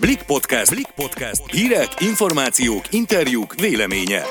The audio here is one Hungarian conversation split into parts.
Blik Podcast. Blik Podcast. Hírek, információk, interjúk, véleménye.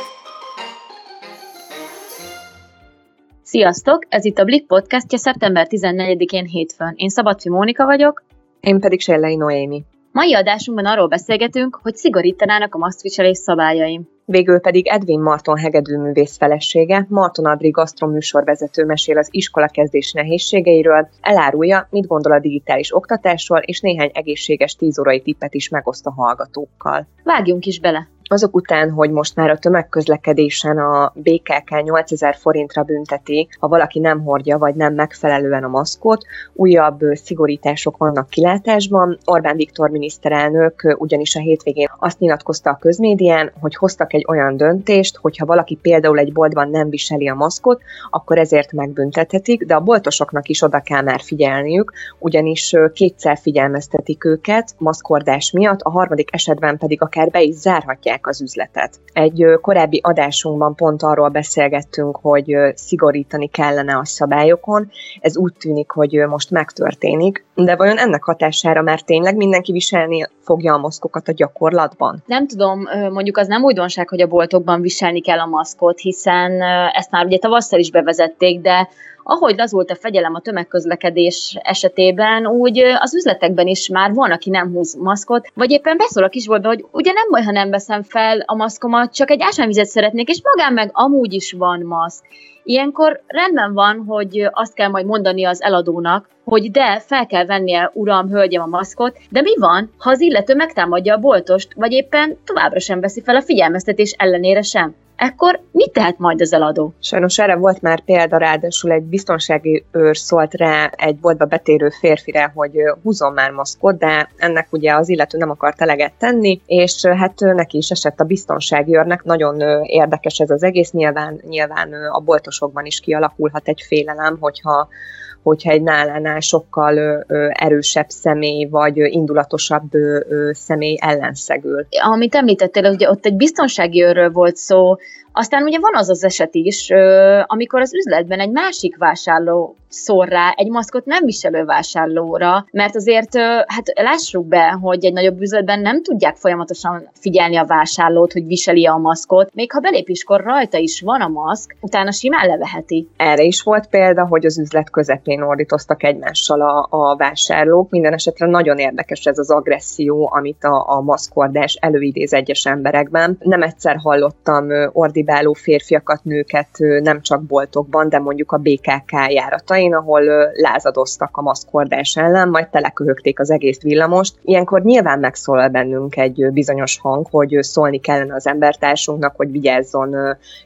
Sziasztok! Ez itt a Blik podcastja szeptember 14-én hétfőn. Én Szabadfi Mónika vagyok. Én pedig Sellei Noémi. Mai adásunkban arról beszélgetünk, hogy szigorítanának a maszkviselés szabályaim. Végül pedig Edwin Marton hegedűművész felesége, Marton Adri gasztroműsorvezető mesél az iskola kezdés nehézségeiről, elárulja, mit gondol a digitális oktatásról, és néhány egészséges tízórai tippet is megoszt a hallgatókkal. Vágjunk is bele! Azok után, hogy most már a tömegközlekedésen a BKK 8000 forintra bünteti, ha valaki nem hordja, vagy nem megfelelően a maszkot, újabb szigorítások vannak kilátásban. Orbán Viktor miniszterelnök ugyanis a hétvégén azt nyilatkozta a közmédián, hogy hoztak egy olyan döntést, hogy ha valaki például egy boltban nem viseli a maszkot, akkor ezért megbüntethetik, de a boltosoknak is oda kell már figyelniük, ugyanis kétszer figyelmeztetik őket maszkordás miatt, a harmadik esetben pedig akár be is zárhatják megnyitják az üzletet. Egy korábbi adásunkban pont arról beszélgettünk, hogy szigorítani kellene a szabályokon. Ez úgy tűnik, hogy most megtörténik, de vajon ennek hatására már tényleg mindenki viselni fogja a maszkokat a gyakorlatban? Nem tudom, mondjuk az nem újdonság, hogy a boltokban viselni kell a maszkot, hiszen ezt már ugye tavasszal is bevezették, de ahogy lazult a fegyelem a tömegközlekedés esetében, úgy az üzletekben is már van, aki nem húz maszkot, vagy éppen beszól a kisboltba, hogy ugye nem baj, ha nem veszem fel a maszkomat, csak egy ásványvizet szeretnék, és magán meg amúgy is van maszk. Ilyenkor rendben van, hogy azt kell majd mondani az eladónak, hogy de, fel kell vennie, uram, hölgyem a maszkot, de mi van, ha az illető megtámadja a boltost, vagy éppen továbbra sem veszi fel a figyelmeztetés ellenére sem? ekkor mit tehet majd az eladó? Sajnos erre volt már példa, ráadásul egy biztonsági őr szólt rá egy boltba betérő férfire, hogy húzom már maszkot, de ennek ugye az illető nem akart eleget tenni, és hát neki is esett a biztonsági őrnek. Nagyon érdekes ez az egész, nyilván, nyilván a boltosokban is kialakulhat egy félelem, hogyha hogyha egy nálánál sokkal ö, ö, erősebb személy, vagy indulatosabb személy ellenszegül. Amit említettél, ugye ott egy biztonsági őrről volt szó, aztán ugye van az az eset is, amikor az üzletben egy másik vásárló szól rá egy maszkot nem viselő vásárlóra, mert azért hát lássuk be, hogy egy nagyobb üzletben nem tudják folyamatosan figyelni a vásárlót, hogy viseli a maszkot, még ha belépéskor rajta is van a maszk, utána simán leveheti. Erre is volt példa, hogy az üzlet közepén ordítoztak egymással a, a vásárlók. Minden esetre nagyon érdekes ez az agresszió, amit a, a maszkordás előidéz egyes emberekben. Nem egyszer hallottam ordibáló férfiakat, nőket nem csak boltokban, de mondjuk a BKK járatain, ahol lázadoztak a maszkordás ellen, majd teleköhögték az egész villamost. Ilyenkor nyilván megszólal bennünk egy bizonyos hang, hogy szólni kellene az embertársunknak, hogy vigyázzon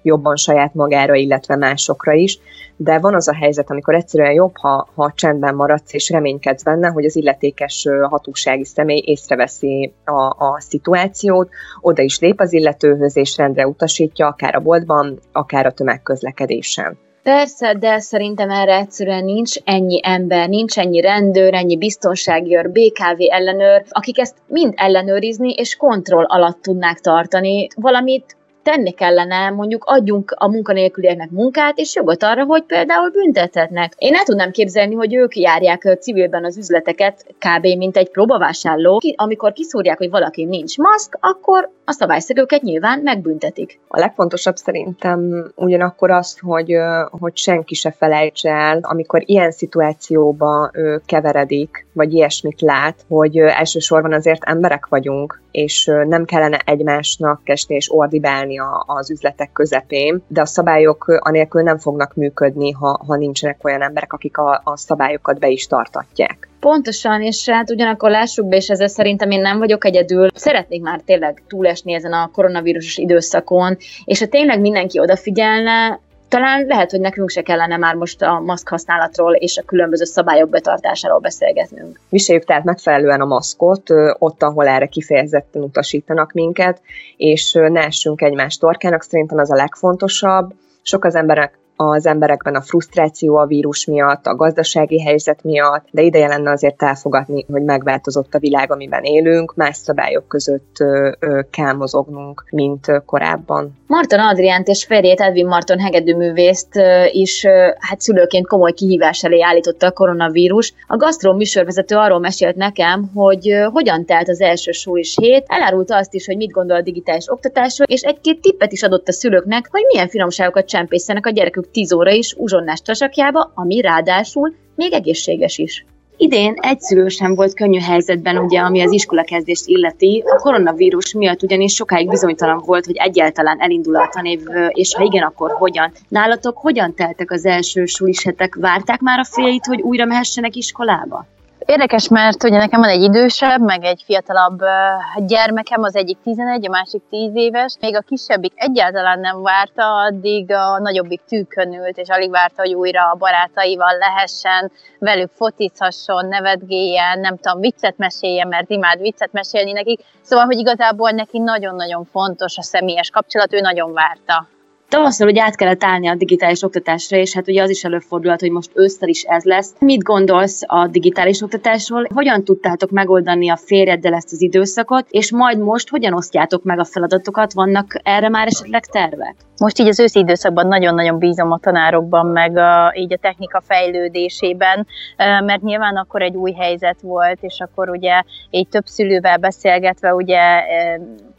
jobban saját magára, illetve másokra is, de van az a helyzet, amikor egyszerűen jobb, ha, ha csendben maradsz és reménykedsz benne, hogy az illetékes hatósági személy észreveszi a, a szituációt, oda is lép az illetőhöz és rendre utasítja, akár a boltban, akár a tömegközlekedésen. Persze, de szerintem erre egyszerűen nincs ennyi ember, nincs ennyi rendőr, ennyi biztonsági őr, BKV ellenőr, akik ezt mind ellenőrizni és kontroll alatt tudnák tartani. Valamit tenni kellene, mondjuk adjunk a munkanélkülieknek munkát, és jogot arra, hogy például büntethetnek. Én el tudnám képzelni, hogy ők járják civilben az üzleteket, kb. mint egy próbavásárló. Amikor kiszúrják, hogy valaki nincs maszk, akkor a szabályszegőket nyilván megbüntetik. A legfontosabb szerintem ugyanakkor az, hogy, hogy senki se felejtse el, amikor ilyen szituációba keveredik, vagy ilyesmit lát, hogy elsősorban azért emberek vagyunk, és nem kellene egymásnak kesni és ordibálni az üzletek közepén, de a szabályok anélkül nem fognak működni, ha, ha nincsenek olyan emberek, akik a, a szabályokat be is tartatják. Pontosan, és hát ugyanakkor lássuk be, és ezzel szerintem én nem vagyok egyedül, szeretnék már tényleg túlesni ezen a koronavírusos időszakon, és ha tényleg mindenki odafigyelne, talán lehet, hogy nekünk se kellene már most a maszk használatról és a különböző szabályok betartásáról beszélgetnünk. Viseljük tehát megfelelően a maszkot ott, ahol erre kifejezetten utasítanak minket, és ne essünk egymás torkának, szerintem az a legfontosabb. Sok az emberek az emberekben a frusztráció a vírus miatt, a gazdasági helyzet miatt, de ideje lenne azért elfogadni, hogy megváltozott a világ, amiben élünk, más szabályok között kell mozognunk, mint korábban. Marton Adriánt és férjét Edwin Marton hegedűművészt is hát szülőként komoly kihívás elé állította a koronavírus. A gasztró műsorvezető arról mesélt nekem, hogy hogyan telt az első sulis hét, elárulta azt is, hogy mit gondol a digitális oktatásról, és egy-két tippet is adott a szülőknek, hogy milyen finomságokat csempészenek a gyerekük 10 óra is uzsonnás tasakjába, ami ráadásul még egészséges is. Idén egyszülő sem volt könnyű helyzetben, ugye, ami az iskolakezdést illeti. A koronavírus miatt ugyanis sokáig bizonytalan volt, hogy egyáltalán elindul a tanév, és ha igen, akkor hogyan. Nálatok hogyan teltek az első sulisetek? Várták már a féljét, hogy újra mehessenek iskolába? Érdekes, mert ugye nekem van egy idősebb, meg egy fiatalabb gyermekem, az egyik 11, a másik 10 éves. Még a kisebbik egyáltalán nem várta, addig a nagyobbik tűkön és alig várta, hogy újra a barátaival lehessen, velük focizhasson, nevetgéljen, nem tudom, viccet meséljen, mert imád viccet mesélni nekik. Szóval, hogy igazából neki nagyon-nagyon fontos a személyes kapcsolat, ő nagyon várta. Tavasszal ugye át kellett állni a digitális oktatásra, és hát ugye az is előfordulhat, hogy most ősszel is ez lesz. Mit gondolsz a digitális oktatásról? Hogyan tudtátok megoldani a férjeddel ezt az időszakot, és majd most hogyan osztjátok meg a feladatokat? Vannak erre már esetleg tervek? Most így az őszi időszakban nagyon-nagyon bízom a tanárokban, meg a, így a technika fejlődésében, mert nyilván akkor egy új helyzet volt, és akkor ugye így több szülővel beszélgetve ugye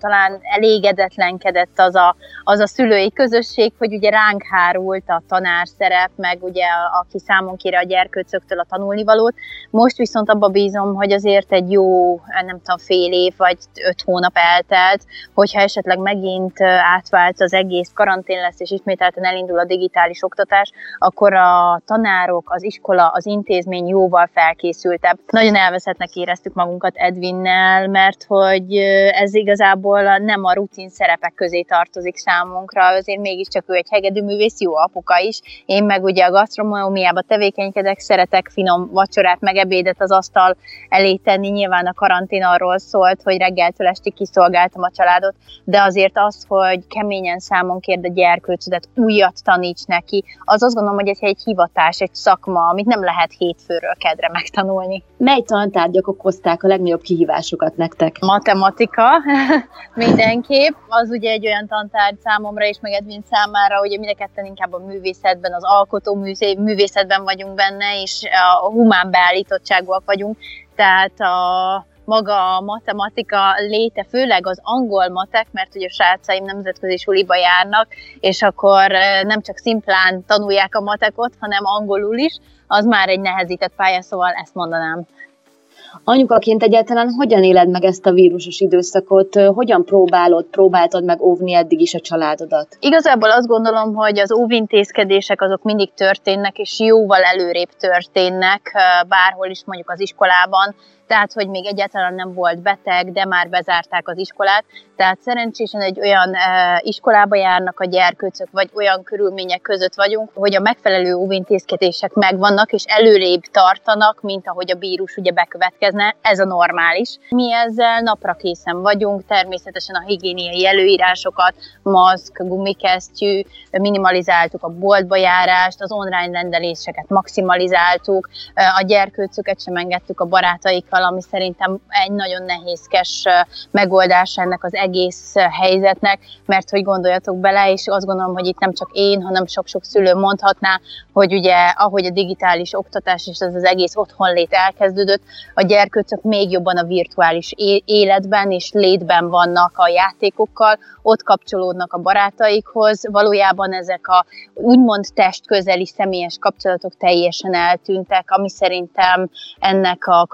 talán elégedetlenkedett az a, az a szülői közösség, hogy ugye ránk hárult a tanár szerep, meg ugye aki számon kére a gyerkőcöktől a tanulnivalót. Most viszont abba bízom, hogy azért egy jó, nem tudom, fél év vagy öt hónap eltelt, hogyha esetleg megint átvált az egész karantén lesz, és ismételten elindul a digitális oktatás, akkor a tanárok, az iskola, az intézmény jóval felkészültebb. Nagyon elveszettnek éreztük magunkat Edvinnel, mert hogy ez igazából nem a rutin szerepek közé tartozik számunkra, azért mégiscsak ő egy hegedűművész, jó apuka is. Én meg ugye a gasztronómiába tevékenykedek, szeretek finom vacsorát, meg ebédet az asztal elé tenni. Nyilván a karantén arról szólt, hogy reggeltől estig kiszolgáltam a családot, de azért az, hogy keményen számon kérd a gyerkőcödet, újat taníts neki, az azt gondolom, hogy ez egy hivatás, egy szakma, amit nem lehet hétfőről kedre megtanulni. Mely tantárgyak okozták a legnagyobb kihívásokat nektek? Matematika, mindenképp. Az ugye egy olyan tantárgy számomra és meg Edwin számára, hogy mind a ketten inkább a művészetben, az alkotó művészetben vagyunk benne, és a humán beállítottságúak vagyunk. Tehát a maga a matematika léte, főleg az angol matek, mert ugye a srácaim nemzetközi suliba járnak, és akkor nem csak szimplán tanulják a matekot, hanem angolul is, az már egy nehezített pálya, szóval ezt mondanám. Anyukaként egyáltalán hogyan éled meg ezt a vírusos időszakot? Hogyan próbálod, próbáltad meg óvni eddig is a családodat? Igazából azt gondolom, hogy az óvintézkedések azok mindig történnek, és jóval előrébb történnek, bárhol is mondjuk az iskolában, tehát hogy még egyáltalán nem volt beteg, de már bezárták az iskolát. Tehát szerencsésen egy olyan iskolába járnak a gyerkőcök, vagy olyan körülmények között vagyunk, hogy a megfelelő óvintézkedések megvannak, és előrébb tartanak, mint ahogy a vírus ugye bekövetkezne. Ez a normális. Mi ezzel napra készen vagyunk, természetesen a higiéniai előírásokat, maszk, gumikesztyű, minimalizáltuk a boltba járást, az online rendeléseket maximalizáltuk, a gyerkőcöket sem engedtük a barátaikkal ami szerintem egy nagyon nehézkes megoldás ennek az egész helyzetnek, mert hogy gondoljatok bele, és azt gondolom, hogy itt nem csak én, hanem sok-sok szülő mondhatná, hogy ugye ahogy a digitális oktatás és ez az egész otthonlét elkezdődött, a gyerkőcök még jobban a virtuális életben és létben vannak a játékokkal, ott kapcsolódnak a barátaikhoz, valójában ezek a úgymond testközeli személyes kapcsolatok teljesen eltűntek, ami szerintem ennek a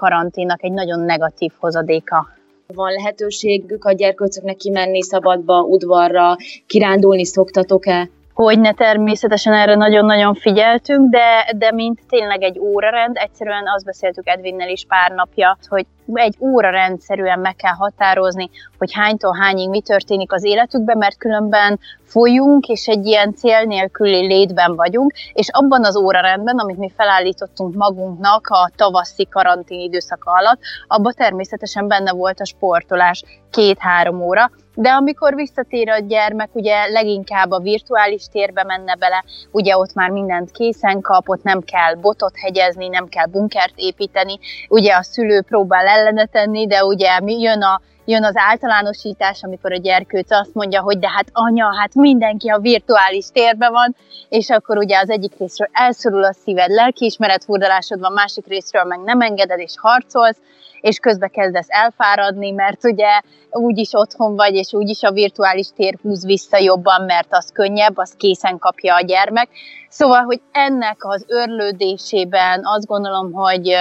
karanténnak egy nagyon negatív hozadéka. Van lehetőségük a gyerkőcöknek kimenni szabadba, udvarra, kirándulni szoktatok-e? hogy ne természetesen erre nagyon-nagyon figyeltünk, de, de mint tényleg egy órarend, egyszerűen azt beszéltük Edvinnel is pár napja, hogy egy óra rendszerűen meg kell határozni, hogy hánytól hányig mi történik az életükben, mert különben folyunk, és egy ilyen cél nélküli létben vagyunk, és abban az órarendben, amit mi felállítottunk magunknak a tavaszi karantén időszaka alatt, abban természetesen benne volt a sportolás két-három óra, de amikor visszatér a gyermek, ugye leginkább a virtuális térbe menne bele, ugye ott már mindent készen kap, ott nem kell botot hegyezni, nem kell bunkert építeni, ugye a szülő próbál ellene tenni, de ugye jön a jön az általánosítás, amikor a gyerkőc azt mondja, hogy de hát anya, hát mindenki a virtuális térben van, és akkor ugye az egyik részről elszorul a szíved, lelkiismeret furdalásod van, másik részről meg nem engeded és harcolsz, és közbe kezdesz elfáradni, mert ugye úgyis otthon vagy, és úgyis a virtuális tér húz vissza jobban, mert az könnyebb, az készen kapja a gyermek. Szóval, hogy ennek az örlődésében azt gondolom, hogy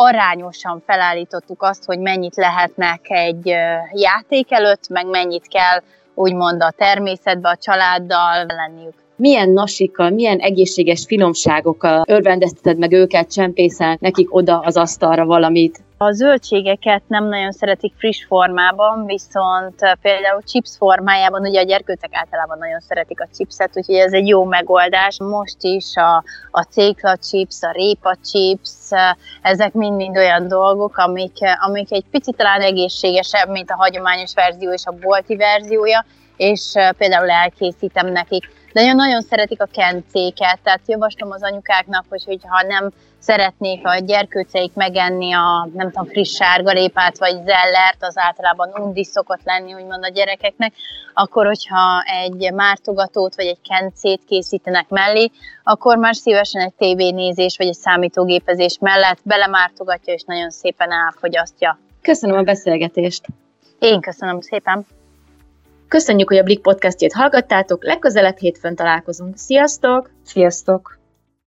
arányosan felállítottuk azt, hogy mennyit lehetnek egy játék előtt, meg mennyit kell úgymond a természetbe, a családdal lenniük milyen nasikkal, milyen egészséges finomságokkal örvendezteted meg őket, csempészel nekik oda az asztalra valamit? A zöldségeket nem nagyon szeretik friss formában, viszont például chips formájában, ugye a gyerkőcek általában nagyon szeretik a chipset, úgyhogy ez egy jó megoldás. Most is a, a cékla chips, a répa chips, ezek mind-mind olyan dolgok, amik, amik egy picit talán egészségesebb, mint a hagyományos verzió és a bolti verziója, és például elkészítem nekik nagyon-nagyon szeretik a kencéket, tehát javaslom az anyukáknak, hogy hogyha nem szeretnék a gyerkőceik megenni a nem tudom, friss sárgalépát vagy zellert, az általában undi szokott lenni, úgymond a gyerekeknek, akkor hogyha egy mártogatót vagy egy kencét készítenek mellé, akkor már szívesen egy tévénézés vagy egy számítógépezés mellett belemártogatja és nagyon szépen elfogyasztja. Köszönöm a beszélgetést! Én köszönöm szépen! Köszönjük, hogy a Blik podcastjét hallgattátok, legközelebb hétfőn találkozunk. Sziasztok! Sziasztok!